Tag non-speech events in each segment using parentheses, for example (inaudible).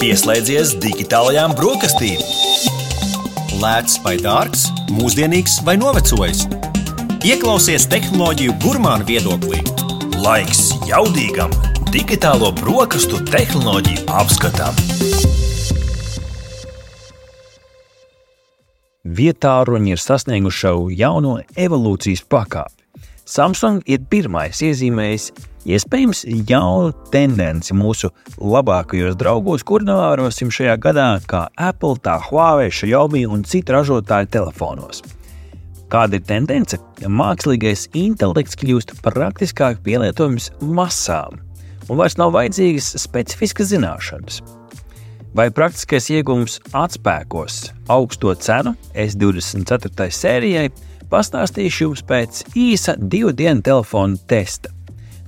Pieslēdzies digitālajām brokastīm! Lēts vai dārgs, mūsdienīgs vai novecojis? Ieklausies tehnoloģiju gurmānu viedoklī! Laiks jaudīgam, digitālo brokastu tehnoloģiju apskatam! Vietāruņi ir sasnieguši savu jauno evolūcijas pakāpi. Samsung ir pirmais iezīmējis iespējams jaunu tendenci mūsu labākajos draugos, kur novērosim šajā gadā, kā Apple, tā Huawei, Xiaomi un citu ražotāju telefonos. Kāda ir tendence? Mākslīgais intelekts kļūst praktiskāk pielietojams masām, un vairs nav vajadzīgas specifiskas zināšanas. Vai praktiskais iegūms atspēkos augsto cenu S24 sērijai, pastāstīšu jums pēc īsa divu dienu telefona testa.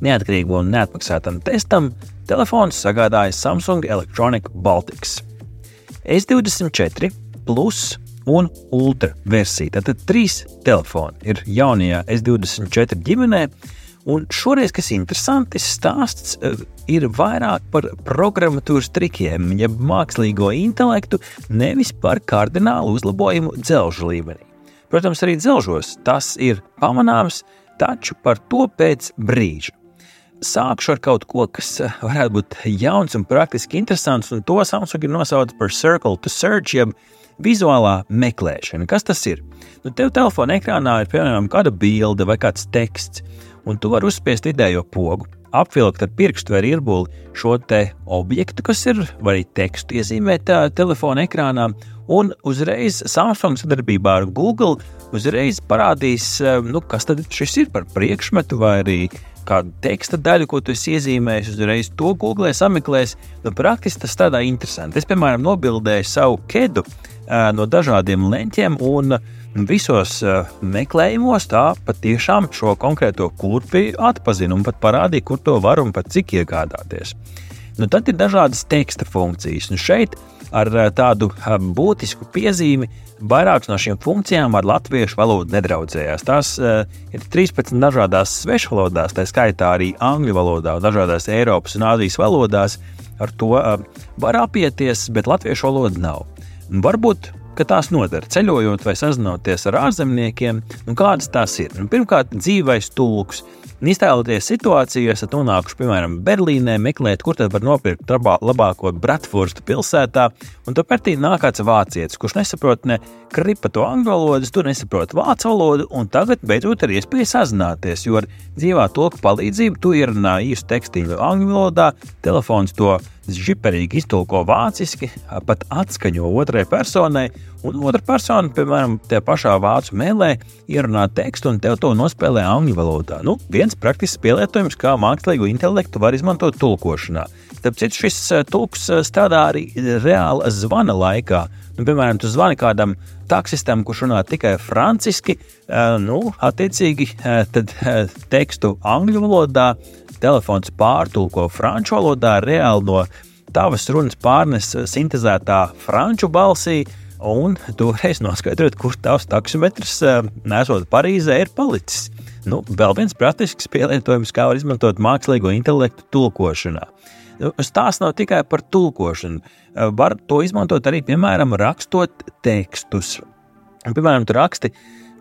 Neatkarīgu un neatmaksātam testam telefons sagādāja Samsung Electronic Baltics. S24 Plus un Ultra versija. Tātad trīs telefoni ir jaunajā S24 ģimenē. Un šoreiz, kas ir interesanti, stāsts uh, ir vairāk par programmatūras trikiem, jeb mākslīgo intelektu, nevis par kardinālu uzlabojumu dzelžu līmenī. Protams, arī dzelžos tas ir pamanāms, taču par to pēc brīža. Sākšu ar kaut ko, kas eh, varētu būt jauns un praktiski interesants, un to Samsung ir nosaucis par Circle to Search, jeb vizuālā meklēšana. Kas tas ir? Nu, tev telefona ekrānā ir piemēram kāda bilde vai kāds teksts, un tu vari uzspiest vidējo pogu, apvilkt ar pirkstu vai irbuli šo objektu, kas ir, vai arī tekstu iezīmēt telefona ekrānā, un uzreiz Samsung sadarbībā ar Google uzreiz parādīs, eh, nu, kas tad šis ir par priekšmetu vai arī kādu teksta daļu, ko tu esi iezīmējis, uzreiz to googlē, sameklēs. Nu, praktiski tas tādā interesanti. Es, piemēram, nobildēju savu kedu no dažādiem leņķiem, un visos meklējumos tā patiešām šo konkrēto kurpi atpazina un pat parādīja, kur to var un pat cik iegādāties. Nu, tad ir dažādas teksta funkcijas. Un šeit ar eh, tādu eh, būtisku piezīmi. Vairākas no šīm funkcijām ar latviešu valodu nedraudzējās. Tās uh, ir 13 dažādās svešvalodās, tā skaitā arī angļu valodā, dažādās Eiropas un Āzijas valodās. Ar to uh, var apieties, bet latviešu valoda nav. Varbūt ka tās noder ceļojot vai sazinoties ar ārzemniekiem. Nu, kādas tās ir? Nu, pirmkārt, dzīvais tulks. Iztēloties situāciju, esat nonākuši, piemēram, Berlīnē, meklēt, kur tad var nopirkt labāko Bratfurstu pilsētā, un tur pretī nāk kāds vācietis, kurš nesaprot ne kripa to angļu valodu, tu nesaproti vācu valodu, un tagad beidzot ir iespēja sazināties, jo ar dzīvā tulka palīdzību tu ierunā īstu tekstīnu angļu valodā, telefons to žiperīgi iztulko vāciski, pat atskaņo otrai personai, un otra persona, piemēram, tajā pašā vācu mēlē, ierunā tekstu un tev to nospēlē angļu valodā. Nu, viens praktisks pielietojums, kā mākslīgo intelektu var izmantot tulkošanā. Tāpēc šis tulks strādā arī reāli zvana laikā. Nu, piemēram, tu zvani kādam taksistam, kurš runā tikai franciski, nu, attiecīgi, tad tekstu angļu valodā telefons pārtulko franču valodā reāli no tavas runas pārnes sintēzētā franču balsī. Un toreiz noskaidrot, kur tavs taksometrs, eh, nesot Parīzē, ir palicis. Nu, vēl viens praktisks pielietojums, kā var izmantot mākslīgo intelektu tulkošanā. Nu, stāsts nav tikai par tulkošanu. Eh, var to izmantot arī, piemēram, rakstot tekstus. Piemēram, tu raksti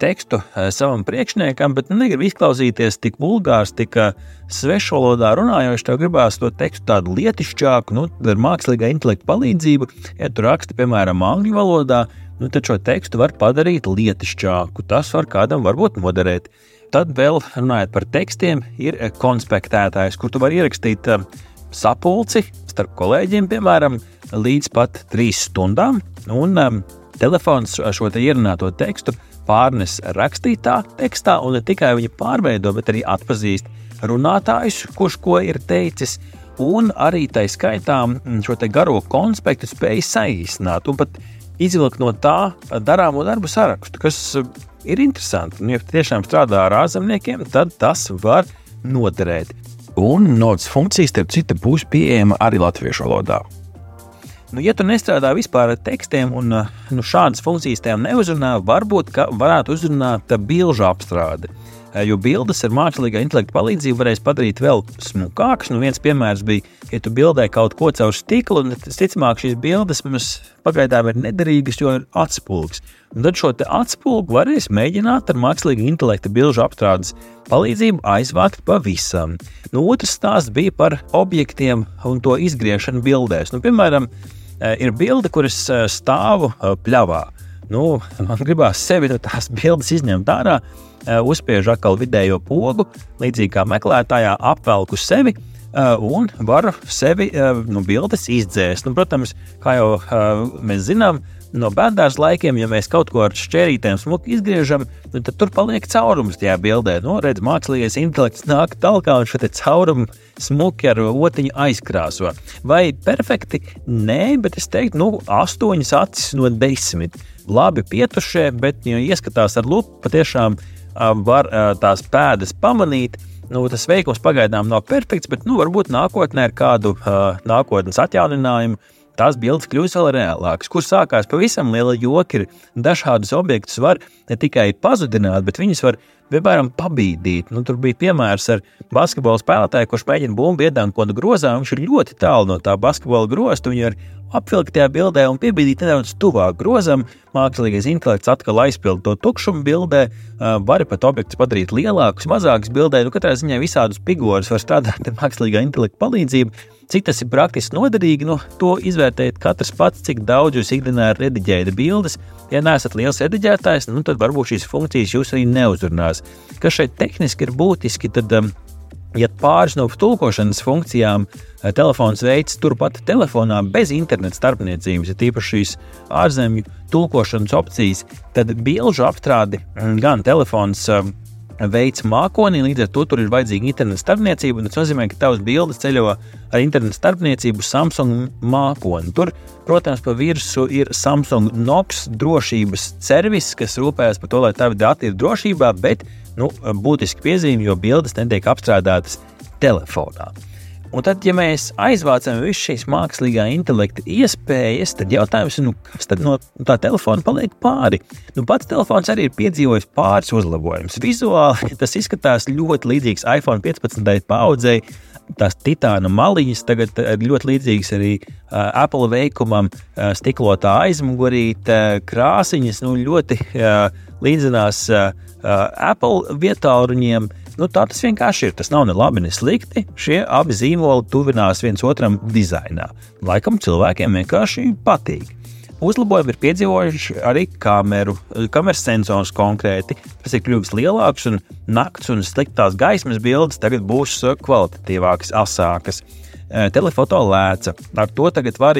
tekstu eh, savam priekšniekam, bet negribu izklausīties tik vulgārs, tik eh, svešvalodā runājoši. Tev gribās to tekstu tādu lietišķāku, nu, ar mākslīgā intelekta palīdzību. Ja tu raksti, piemēram, angļu valodā, nu, tad šo tekstu var padarīt lietišķāku. Tas var kādam varbūt noderēt. Tad vēl runājot par tekstiem, ir eh, konspektētājs, kur tu vari ierakstīt sapulci starp kolēģiem, piemēram, līdz pat trīs stundām. Un um, telefons šo te ierunāto tekstu pārnes rakstītā tekstā un ne tikai viņu pārveido, bet arī atpazīst runātājus, kurš ko ir teicis. Un arī tā skaitā mm, šo garo konspektu spēja saīsināt un pat izvilkt no tā darāmo darbu sarakstu, kas ir interesanti. Un, ja tiešām strādā ar ārzemniekiem, tad tas var noderēt. Un nodas funkcijas, starp citu, būs pieejama arī latviešu valodā. Nu, ja tu nestrādā vispār ar tekstiem un nu, šādas funkcijas tev neuzrunā, varbūt varētu uzrunāt bilžu apstrādi. jo bildes ar mākslīgā intelekta palīdzību varēs padarīt vēl smukākas. Nu, viens piemērs bija, ja tu bildē kaut ko caur stiklu, un ticamāk šīs bildes mums pagaidām ir nederīgas, jo ir atspulgs. Un tad šo atspulgu varēs mēģināt ar mākslīgā intelekta bilžu apstrādes palīdzību aizvākt pavisam. Nu, otrs stāsts bija par objektiem un to izgriešanu bildēs. Nu, piemēram, ir bilde, kuras stāvu pļavā. Nu, man gribās sevi no tās bildes izņemt ārā, Eh, uzspiež atkal vidējo pogu, līdzīgi kā meklētājā apvelku sevi. Un varu sevi no nu, bildes izdzēst. Nu, protams, kā jau mēs zinām, no bērnu laikiem, ja mēs kaut ko ar šķērītēm smuki izgriežam, nu, tad tur paliek caurums tajā bildē. Nu, redz, mākslīgais intelekts nāk tālāk un šo caurumu smuki ar otiņu aizkrāso. Vai perfekti? Nē, bet es teiktu, nu, astoņas acis no desmit. Labi pietušie, bet, ja ieskatās ar lupu, patiešām var tās pēdas pamanīt. Nu, tas veikums pagaidām nav perfekts, bet nu, varbūt nākotnē ar kādu uh, nākotnes atjauninājumu tās bildes kļūs vēl reālākas, kur sākās pavisam liela joka. Dažādus objektus var ne tikai pazudināt, bet viņus var piemēram, pabīdīt. Nu, tur bija piemērs ar basketbola spēlētāju, kurš mēģina bumbu iedāvāt kaut kādu grozā. Viņš ir ļoti tālu no tā basketbola groza. Viņu ir apvilkt tajā bildē un piebīdīt nedaudz tuvāk grozam. Mākslīgais intelekts atkal aizpild to tukšumu bildē, var pat objektus padarīt lielākus, mazākus bildē. Nu, katrā ziņā visādus figūrus var strādāt ar mākslīgā intelekta palīdzību. Cik tas ir praktiski noderīgi, nu, to izvērtējiet katrs pats, cik daudz jūs ikdienā rediģējat bildes. Ja neesat liels rediģētājs, nu, tad varbūt šīs funkcijas jūs arī neuzrunās. Kas šeit tehniski ir būtiski, tad um, Ja pāris no tulkošanas funkcijām eh, telefons veids turpat telefonā bez interneta starpniecības, ja tīpaši šīs ārzemju tulkošanas opcijas, tad bilžu apstrādi mm, gan telefons um, veids mākonī, līdz ar to tur ir vajadzīga interneta starpniecība. Tas nozīmē, ka tavs bildes ceļo ar interneta starpniecību Samsung mākoni. Tur, protams, pa virsmu ir Samsung NOX drošības servis, kas rūpējas par to, lai tavi dati ir drošībā, bet nu, būtiski piezīme, jo bildes netiek apstrādātas telefonā. Un tad, ja mēs aizvācam visu šīs mākslīgā intelekta iespējas, tad jautājums ir, nu, kas tad no tā telefona paliek pāri? Nu, pats telefons arī ir piedzīvojis pāris uzlabojumus. Vizuāli (laughs) tas izskatās ļoti līdzīgs iPhone 15. paudzei. Tās titāna maliņas tagad ir ļoti līdzīgas arī uh, Apple veikumam, uh, stiklotā aizmugurīte, uh, krāsiņas nu, ļoti uh, līdzinās uh, Apple vietāluņiem. Uh, Nu, tā tas vienkārši ir. Tas nav ne labi, ne slikti. Šie abi zīmoli tuvinās viens otram dizainā. Laikam cilvēkiem vienkārši patīk. Uzlabojumi ir piedzīvojuši arī kameru, kameras sensors konkrēti. Tas ir kļuvis lielāks, un naktas un sliktās gaismas bildes tagad būs kvalitatīvākas, asākas. Telefoto lēca. Ar to tagad var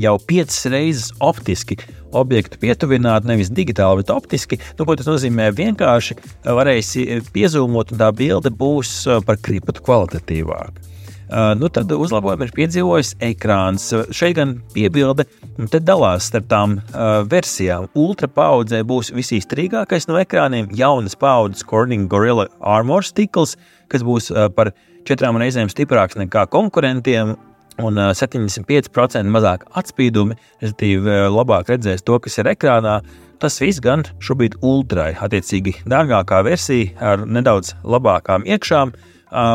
jau piecas reizes optiski objektu pietuvināt, nevis digitāli, bet optiski. Nu, ko tas nozīmē? Vienkārši varēsi piezūmot, un tā bilde būs uh, par kriptu kvalitatīvāka. Uh, nu, tad uzlabojumu ir piedzīvojis ekrāns. Šeit gan piebilde, un te dalās starp tām uh, versijām. Ultra paudzē būs visīstrīgākais no ekrāniem, jaunas paudzes Corning Gorilla Armor stikls, kas būs uh, par četrām reizēm stiprāks nekā konkurentiem, un 75% mazāk atspīdumi, respektīvi labāk redzēs to, kas ir ekrānā. Tas viss gan šobrīd ultrai, attiecīgi dārgākā versija ar nedaudz labākām iekšām.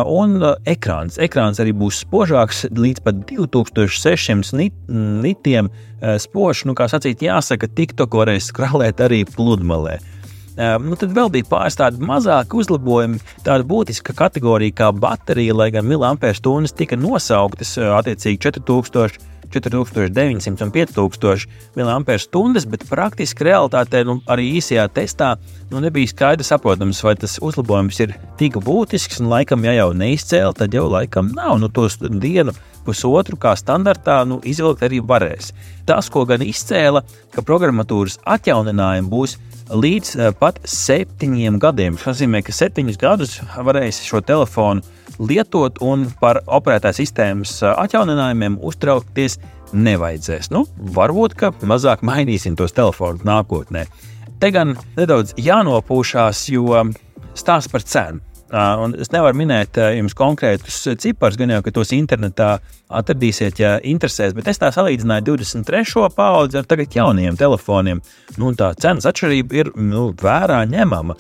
Un ekrāns. ekrāns arī būs spožāks, līdz pat 2600 nit, nitiem spožs. Nu, kā sacīt, jāsaka, TikTok varēs skralēt arī pludmalē. Nu, tad vēl bija pāris tādi mazāki uzlabojumi. Tāda būtiska kategorija kā baterija, lai gan miliampērstundas tika nosauktas attiecīgi 4000. 4900 un 5000 mAh, bet praktiski realitātē nu, arī īsajā testā nu, nebija skaidrs, saprotams, vai tas uzlabojums ir tik būtisks. Un, laikam, ja jau neizcēla, tad jau laikam nav. Nu, tos dienu pusotru kā standartā nu, izvilkt arī varēs. Tas, ko gan izcēla, ka programmatūras atjauninājumi būs līdz eh, pat septiņiem gadiem. Tas nozīmē, ka septiņus gadus varēs šo telefonu lietot un par operētājas sistēmas eh, atjauninājumiem uztraukties nevajadzēs. Nu, varbūt, ka mazāk mainīsim tos telefonus nākotnē. Te gan nedaudz jānopūšās, jo stāsts par cenu. Un es nevaru minēt jums konkrētus ciparus, gan jau, ka tos internetā atradīsiet, ja interesēs, bet es tā salīdzināju 23. paudzi ar tagad jauniem telefoniem. Nu, tā cenas atšķirība ir nu, vērā ņemama.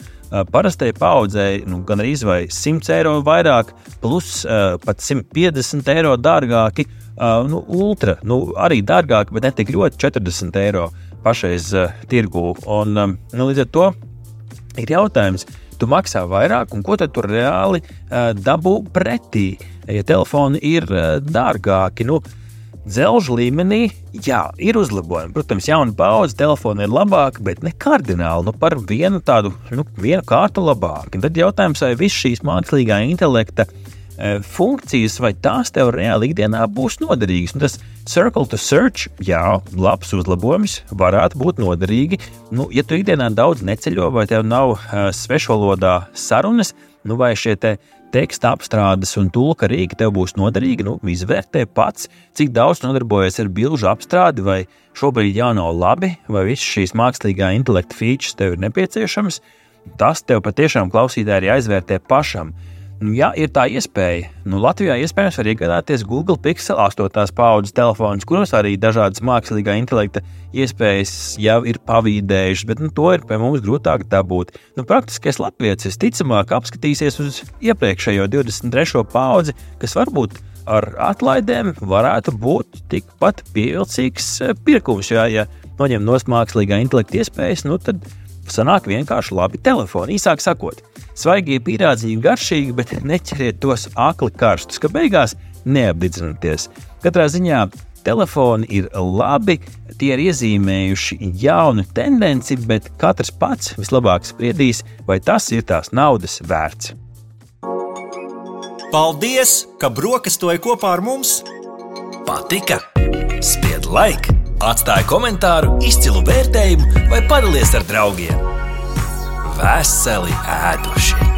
parastai paudzei nu, gan arī 100 eiro vairāk, plus pat 150 eiro dārgāki. Nu, ultra, nu, arī dārgāki, bet ne tik ļoti 40 eiro pašreiz tirgū. Un, nu, līdz ar to ir jautājums, tu maksā vairāk, un ko tad tur reāli uh, dabū pretī? Ja telefoni ir uh, dārgāki, nu, dzelžu līmenī, jā, ir uzlabojumi. Protams, jauna paudze telefona ir labāka, bet ne kardināli, nu, par vienu tādu, nu, vienu kārtu labāk. Un tad jautājums, vai viss šīs mākslīgā intelekta uh, funkcijas, vai tās tev reāli ikdienā būs noderīgas. Un tas circle to search, jā, labs uzlabojums, varētu būt noderīgi. Nu, ja tu ikdienā daudz neceļo, vai tev nav uh, svešvalodā sarunas, nu, vai šie te teksta apstrādes un tulka rīki tev būs noderīgi, nu, izvērtē pats, cik daudz nodarbojies ar bilžu apstrādi, vai šobrīd jau nav labi, vai visas šīs mākslīgā intelekta features tev ir nepieciešamas. Tas tev patiešām klausītāji ir jāizvērtē pašam. Nu, ja ir tā iespēja, nu, Latvijā iespējams var iegādāties Google Pixel 8. paudzes telefonus, kuros arī dažādas mākslīgā intelekta iespējas jau ir pavīdējušas, bet nu, to ir pie mums grūtāk dabūt. Nu, praktiskais latviečs ticamāk apskatīsies uz iepriekšējo 23. paudzi, kas varbūt ar atlaidēm varētu būt tikpat pievilcīgs eh, pirkums. Jā, ja noņem no mākslīgā intelekta iespējas, nu, tad sanāk vienkārši labi telefoni. Īsāk sakot, Svaigie pīrādziņi garšīgi, bet neķeriet tos akli karstus, ka beigās neapdedzināties. Katrā ziņā telefoni ir labi, tie ir iezīmējuši jaunu tendenci, bet katrs pats vislabāk spriedīs, vai tas ir tās naudas vērts. Paldies, ka brokastoji kopā ar mums! Patika! Spied laiku! Atstāja komentāru, izcilu vērtējumu vai padalies ar draugiem! veseli ēduši.